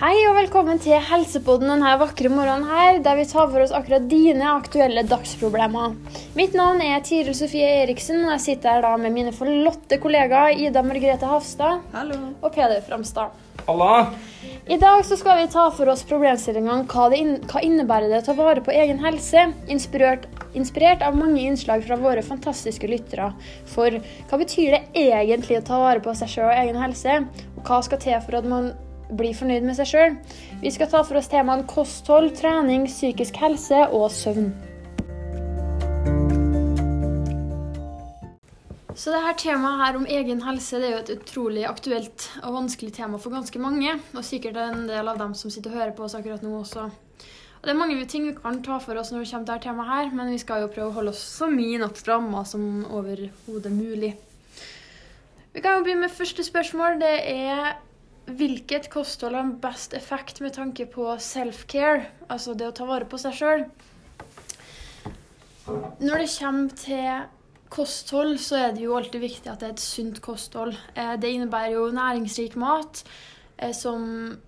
Hei og velkommen til Helsepodden denne vakre morgenen her, der vi tar for oss akkurat dine aktuelle dagsproblemer. Mitt navn er Tiril Sofie Eriksen, og jeg sitter her da med mine forlotte kollegaer Ida Margrethe Hafstad Hallo. og Peder Framstad. Halla! I dag så skal vi ta for oss problemstillingene hva, det in hva innebærer det å ta vare på egen helse, inspirert, inspirert av mange innslag fra våre fantastiske lyttere. For hva betyr det egentlig å ta vare på seg sjøl og egen helse, og hva skal til for at man blir fornøyd med seg sjøl? Vi skal ta for oss temaene kosthold, trening, psykisk helse og søvn. Så det her temaet her om egen helse det er jo et utrolig aktuelt og vanskelig tema for ganske mange. Og sikkert en del av dem som sitter og hører på oss akkurat nå også. Og Det er mange ting vi kan ta for oss når det kommer til dette temaet her, men vi skal jo prøve å holde oss så mye innenfor ramma som overhodet mulig. Vi kan jo begynne med første spørsmål. Det er hvilket kosthold har best effekt med tanke på self-care, altså det å ta vare på seg sjøl? Når det kommer til kosthold, så er det jo alltid viktig at det er et sunt kosthold. Eh, Det innebærer jo næringsrik mat, eh, som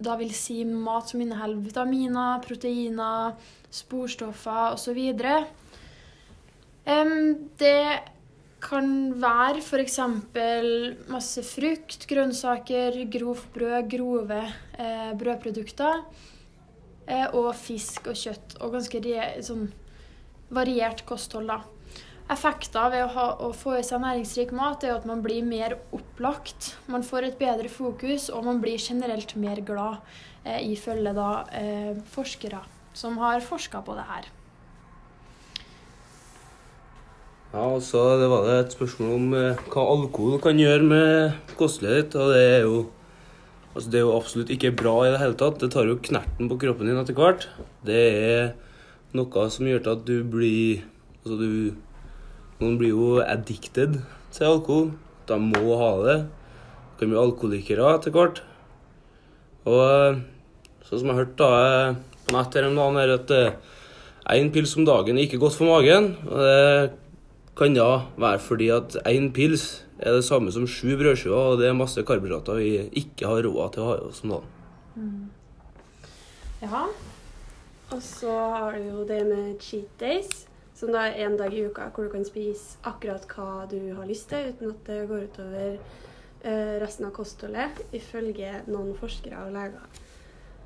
da vil si mat som inneholder vitaminer, proteiner, sporstoffer osv. Det kan være f.eks. masse frukt, grønnsaker, grovt brød, grove eh, brødprodukter. Eh, og fisk og kjøtt. Og ganske sånn variert kosthold, da. Effekter ved å, ha, å få i seg næringsrik mat er at man blir mer opplagt. Man får et bedre fokus, og man blir generelt mer glad, eh, ifølge da eh, forskere som har forska på det her. Ja, og så var det et spørsmål om eh, hva alkohol kan gjøre med kostelighet ditt. Og det er jo Altså, det er jo absolutt ikke bra i det hele tatt. Det tar jo knerten på kroppen din etter hvert. Det er noe som gjør til at du blir Altså, du Noen blir jo addicted til alkohol. De må ha det. Du kan bli alkoholikere etter hvert. Og eh, sånn som jeg har hørt da eh, på nett her om dagen, er at én pils om dagen er ikke godt for magen. Og det kan da være fordi at én pils er det samme som sju brødskiver, og det er masse karbohydrater vi ikke har råd til å ha i oss om dagen. Ja. Og så har du jo det med cheat days, som da er en dag i uka hvor du kan spise akkurat hva du har lyst til, uten at det går utover eh, resten av kostholdet, ifølge noen forskere og leger.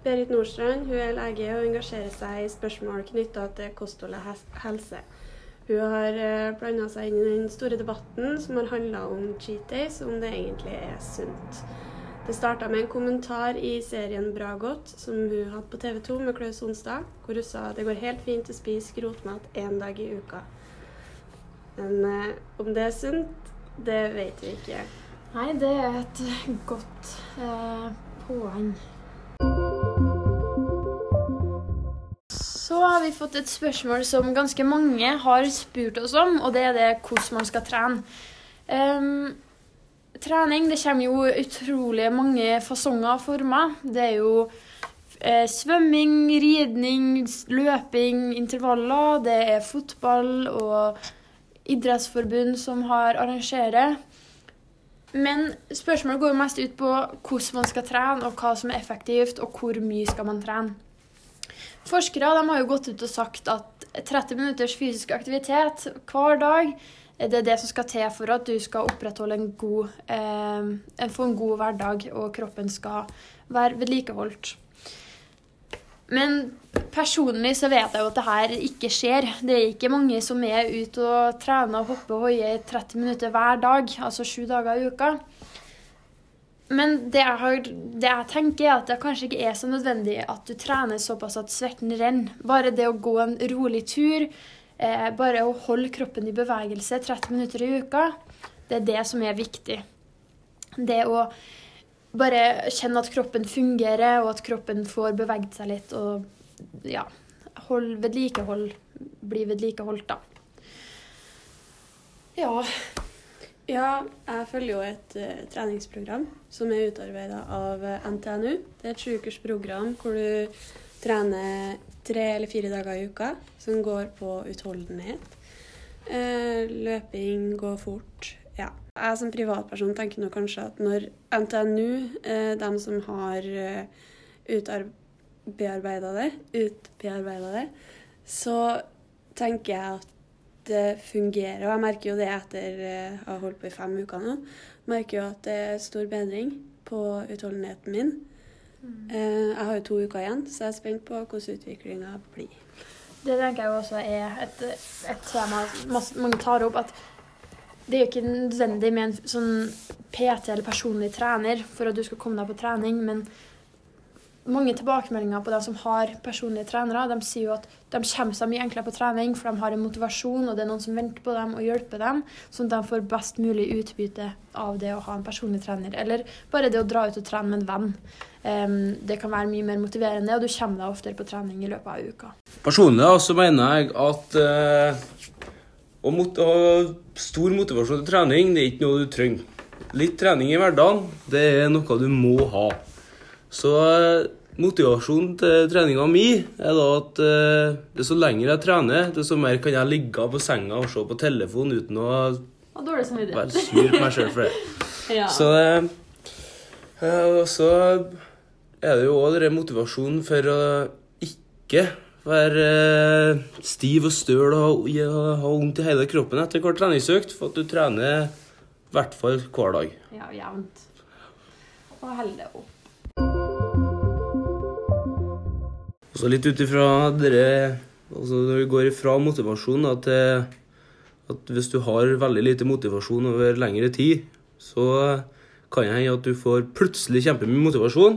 Berit Nordstrand hun er lege og engasjerer seg i spørsmål knytta til kosthold og helse. Hun har eh, blanda seg inn i den store debatten som har handla om cheat days, om det egentlig er sunt. Det starta med en kommentar i serien Bra godt, som hun hadde på TV 2 med Klaus Sonstad, hvor hun sa det går helt fint å spise grotmat én dag i uka. Men eh, om det er sunt, det vet vi ikke. Nei, det er et godt eh, poeng. Så har vi fått et spørsmål som ganske mange har spurt oss om, og det er det hvordan man skal trene. Um, trening det kommer jo utrolig mange fasonger og former. Det er jo eh, svømming, ridning, løping, intervaller. Det er fotball og idrettsforbund som har arrangerer. Men spørsmålet går mest ut på hvordan man skal trene, og hva som er effektivt, og hvor mye skal man trene. Forskere har jo gått ut og sagt at 30 minutters fysisk aktivitet hver dag eh, det er det som skal til for at du skal opprettholde en god, eh, få en god hverdag, og kroppen skal være vedlikeholdt. Men personlig så vet jeg jo at det her ikke skjer. Det er ikke mange som er ute og trener og hopper og i 30 minutter hver dag, altså sju dager i uka. Men det jeg, har, det jeg tenker, er at det kanskje ikke er så nødvendig at du trener såpass at svetten renner. Bare det å gå en rolig tur, eh, bare å holde kroppen i bevegelse 30 minutter i uka, det er det som er viktig. Det å bare kjenne at kroppen fungerer, og at kroppen får beveget seg litt, og ja, hold vedlikehold, bli vedlikeholdt, da. Ja. Ja, jeg følger jo et uh, treningsprogram som er utarbeida av eh, NTNU. Det er et sjukersprogram hvor du trener tre eller fire dager i uka, som går på utholdenhet. Uh, løping, gå fort. Ja. Jeg som privatperson tenker nå kanskje at når NTNU, de som har utbearbeida det, utbearbeida det, så tenker jeg at det fungerer. Og jeg merker jo det etter jeg å ha holdt på i fem uker nå. Merker jo at det er stor bedring på utholdenheten min. Mm. Jeg har jo to uker igjen, så jeg er spent på hvordan utviklinga blir. Det tenker jeg også er et, et tema mange tar opp. At det er jo ikke nødvendig med en sånn PT eller personlig trener for at du skal komme deg på trening, men mange tilbakemeldinger på de som har personlige trenere, de sier jo at de kommer seg mye enklere på trening, for de har en motivasjon, og det er noen som venter på dem og hjelper dem, sånn at de får best mulig utbytte av det å ha en personlig trener. Eller bare det å dra ut og trene med en venn. Um, det kan være mye mer motiverende, og du kommer deg oftere på trening i løpet av uka. Personlig så mener jeg at uh, å mot å stor motivasjon til trening, det er ikke noe du trenger. Litt trening i hverdagen, det er noe du må ha. Så eh, motivasjonen til treninga mi er da at eh, desto lenger jeg trener, desto mer kan jeg ligge på senga og se på telefon uten å være sur på meg sjøl for det. Ja. Så eh, Og så er det jo òg motivasjonen for å ikke være stiv og støl og ha vondt i hele kroppen etter hver treningsøkt, for at du trener i hvert fall hver dag. Ja, jevnt. Og holder det opp. Og så litt ut ifra dere altså Når vi går ifra motivasjon da, til at hvis du har veldig lite motivasjon over lengre tid, så kan det hende at du får plutselig kjempemye motivasjon,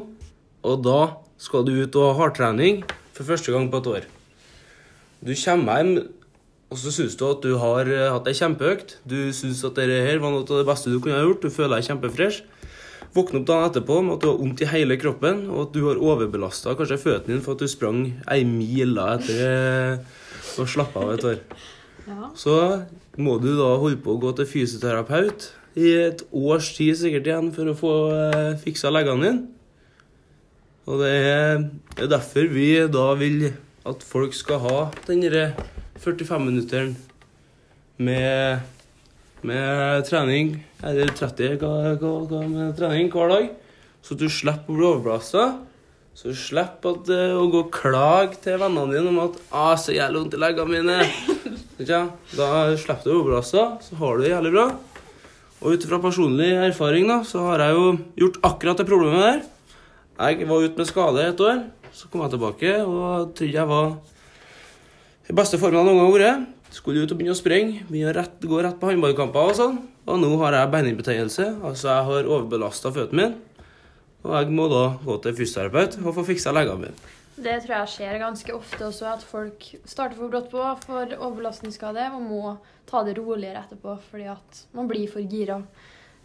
og da skal du ut og ha hardtrening for første gang på et år. Du kommer hjem, og så syns du at du har hatt ei kjempeøkt. Du syns at dette her var noe av det beste du kunne ha gjort. Du føler deg kjempefresh. Våkne opp dagen etterpå med at du har vondt i hele kroppen, og at du har overbelasta kanskje føttene dine for at du sprang ei mil da etter eh, å slappe av et år. Ja. Så må du da holde på å gå til fysioterapeut i et års tid sikkert igjen for å få eh, fiksa leggene dine. Og det er derfor vi da vil at folk skal ha den 45-minutteren med, med trening, eller 30 hva, hva, hva med trening hver dag, så du slipper å bli overbelasta. Så du slipper at, eh, å gå og klage til vennene dine om at ah, 'så jævlig vondt i leggene mine'. Ikke? Da slipper du å overbelasta, så har du det jævlig bra. Og ut fra personlig erfaring da, så har jeg jo gjort akkurat det problemet der. Jeg var ute med skade et år, så kom jeg tilbake og trodde jeg var i beste formen jeg noen gang har vært. Skulle ut og begynne å springe. begynne å rett, gå rett på håndballkamper og sånn. Og nå har jeg beinhinnebetennelse, altså jeg har overbelasta føttene mine. Og jeg må da gå til fysioterapeut og få fiksa leggene mine. Det tror jeg skjer ganske ofte også, at folk starter for brått på for overbelastningsskade og må ta det roligere etterpå fordi at man blir for gira.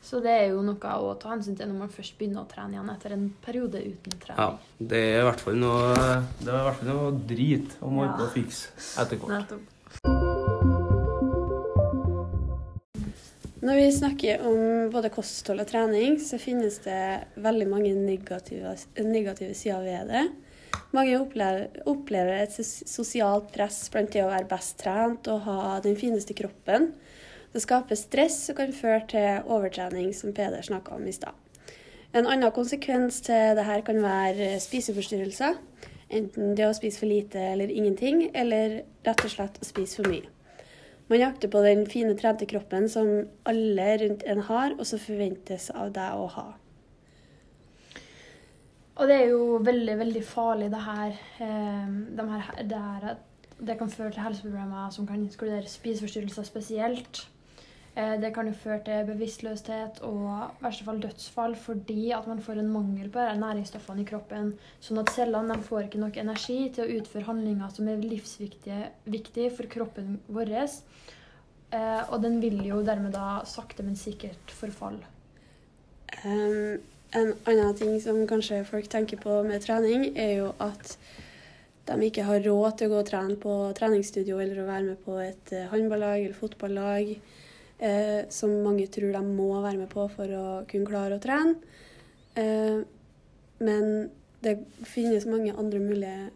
Så det er jo noe å ta hensyn til når man først begynner å trene igjen etter en periode uten Ja, trening. det er i hvert fall noe, det er i hvert fall noe drit å må Ja. å fikse etter hvert. Når vi snakker om både kosthold og trening, så finnes det veldig mange negative, negative sider ved det. Mange opplever, opplever et sosialt press blant det å være best trent og ha den fineste kroppen. Det skaper stress og kan føre til overtrening, som Peder snakka om i stad. En annen konsekvens til dette kan være spiseforstyrrelser. Enten det å spise for lite eller ingenting, eller rett og slett å spise for mye. Man jakter på den fine, trente kroppen som alle rundt en har, og som forventes av deg å ha. Og det er jo veldig, veldig farlig, det her. eh, de her det, her det kan føre til helseproblemer som kan inkludere spiseforstyrrelser spesielt. Eh, Det kan jo føre til bevisstløshet og i verste fall dødsfall fordi at man får en mangel på næringsstoffene i kroppen. Sånn at cellene får ikke nok energi til å utføre handlinger som er livsviktige for kroppen vår. Eh, Og den vil jo dermed da sakte, men sikkert forfalle. Um, en annen ting som kanskje folk tenker på med trening, er jo at de ikke har råd til å gå og trene på treningsstudio eller å være med på et eh, håndballag eller fotballag, eh, som mange tror de må være med på for å kunne klare å trene. Eh, men det finnes mange andre mulige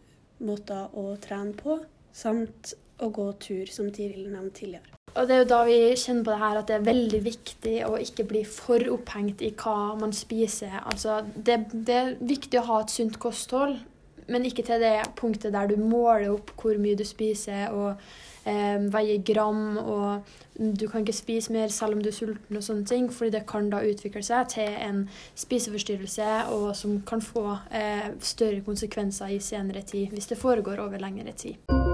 måter å trene på, samt å gå tur, som Tiril nevnte tidligere. Og det er jo da vi kjenner på det her at det er veldig viktig å ikke bli for opphengt i hva man spiser. Altså, det, det er viktig å ha et sunt kosthold, men ikke til det punktet der du måler opp hvor mye du spiser og eh, veier gram, og du kan ikke spise mer selv om du er sulten og sånne ting, fordi det kan da utvikle seg til en spiseforstyrrelse og som kan få eh, større konsekvenser i senere tid hvis det foregår over lengre tid.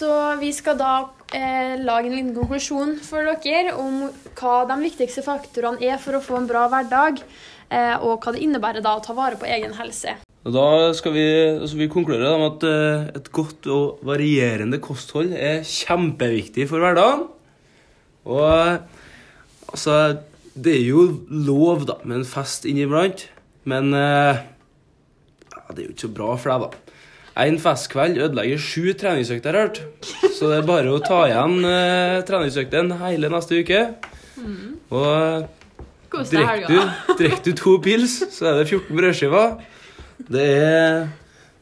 Så vi skal da eh, lage en liten konklusjon for dere om hva de viktigste faktorene er for å få en bra hverdag, eh, og hva det innebærer da å ta vare på egen helse. Da skal vi, altså vi konkludere med at eh, et godt og varierende kosthold er kjempeviktig for hverdagen. Og altså Det er jo lov da, med en fest inniblant, men eh, det er jo ikke så bra for deg, da. En festkveld ødelegger sju treningsøkter, har jeg hørt. Så det er bare å ta igjen eh, treningsøktene hele neste uke. Og Kos drikker du, to pils, så er det 14 brødskiver. Det er,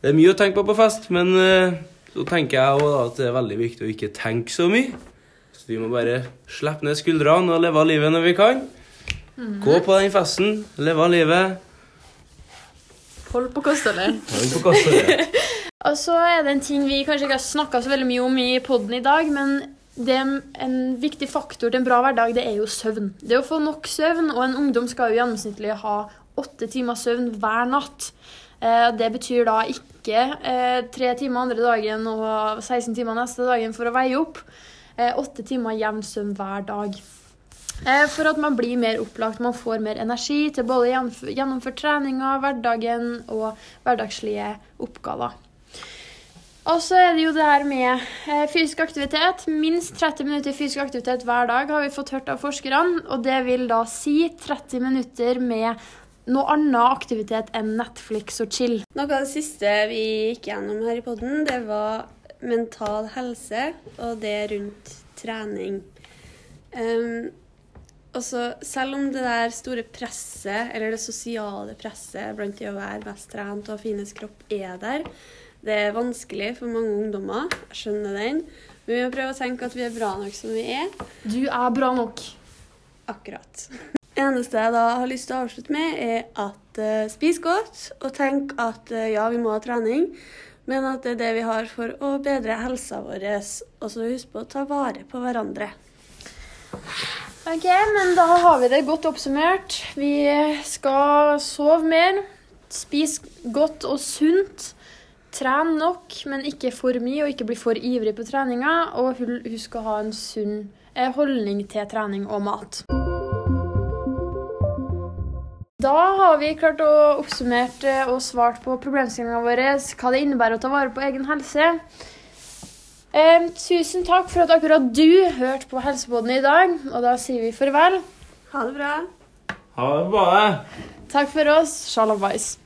det er mye å tenke på på fest, men eh, så tenker jeg også da at det er veldig viktig å ikke tenke så mye. Så vi må bare slippe ned skuldrene og leve av livet når vi kan. Gå på den festen, leve av livet. Hold på kostholdet. Hold på kostholdet. Og så er det en ting vi kanskje ikke har snakka så veldig mye om i poden i dag, men en viktig faktor til en bra hverdag, det er jo søvn. Det å få nok søvn, og en ungdom skal jo gjennomsnittlig ha åtte timer søvn hver natt. Eh, Det betyr da ikke eh, tre timer andre dagen og 16 timer neste dagen for å veie opp. Eh, Åtte timer jevn søvn hver dag. For at man blir mer opplagt, man får mer energi til både gjennomf- gjennomføre treninga, hverdagen og hverdagslige oppgaver. Og så er det jo det her med eh, fysisk aktivitet. Minst 30 minutter fysisk aktivitet hver dag har vi fått hørt av forskerne. Og det vil da si 30 minutter med noe annen aktivitet enn Netflix og chill. Noe av det siste vi gikk gjennom her i podden, det var mental helse, og det rundt trening. Um, og så selv om det der store presset, eller det sosiale presset blant det å være best trent og finest kropp er der, det er vanskelig for mange ungdommer. Jeg skjønner den. Men vi må prøve å tenke at vi er bra nok som vi er. Du er bra nok. Akkurat. Det eneste jeg da har lyst til å avslutte med, er at uh, spis godt, og tenk at uh, ja, vi må ha trening, men at det er det vi har for å bedre helsa vår. Og så husk på å ta vare på hverandre. Ok, men da har vi det godt oppsummert. Vi skal sove mer, spise godt og sunt. Tren nok, men ikke for mye, og ikke bli for ivrig på treninga. Og husk å ha en sunn eh, holdning til trening og mat. Da har vi klart å oppsummert eh, og svart på problemstillingene våre, hva det innebærer å ta vare på egen helse. Eh, tusen takk for at akkurat du hørte på Helseboden i dag, og da sier vi farvel. Ha det bra. Ha det bra. Takk for oss. Shalabais.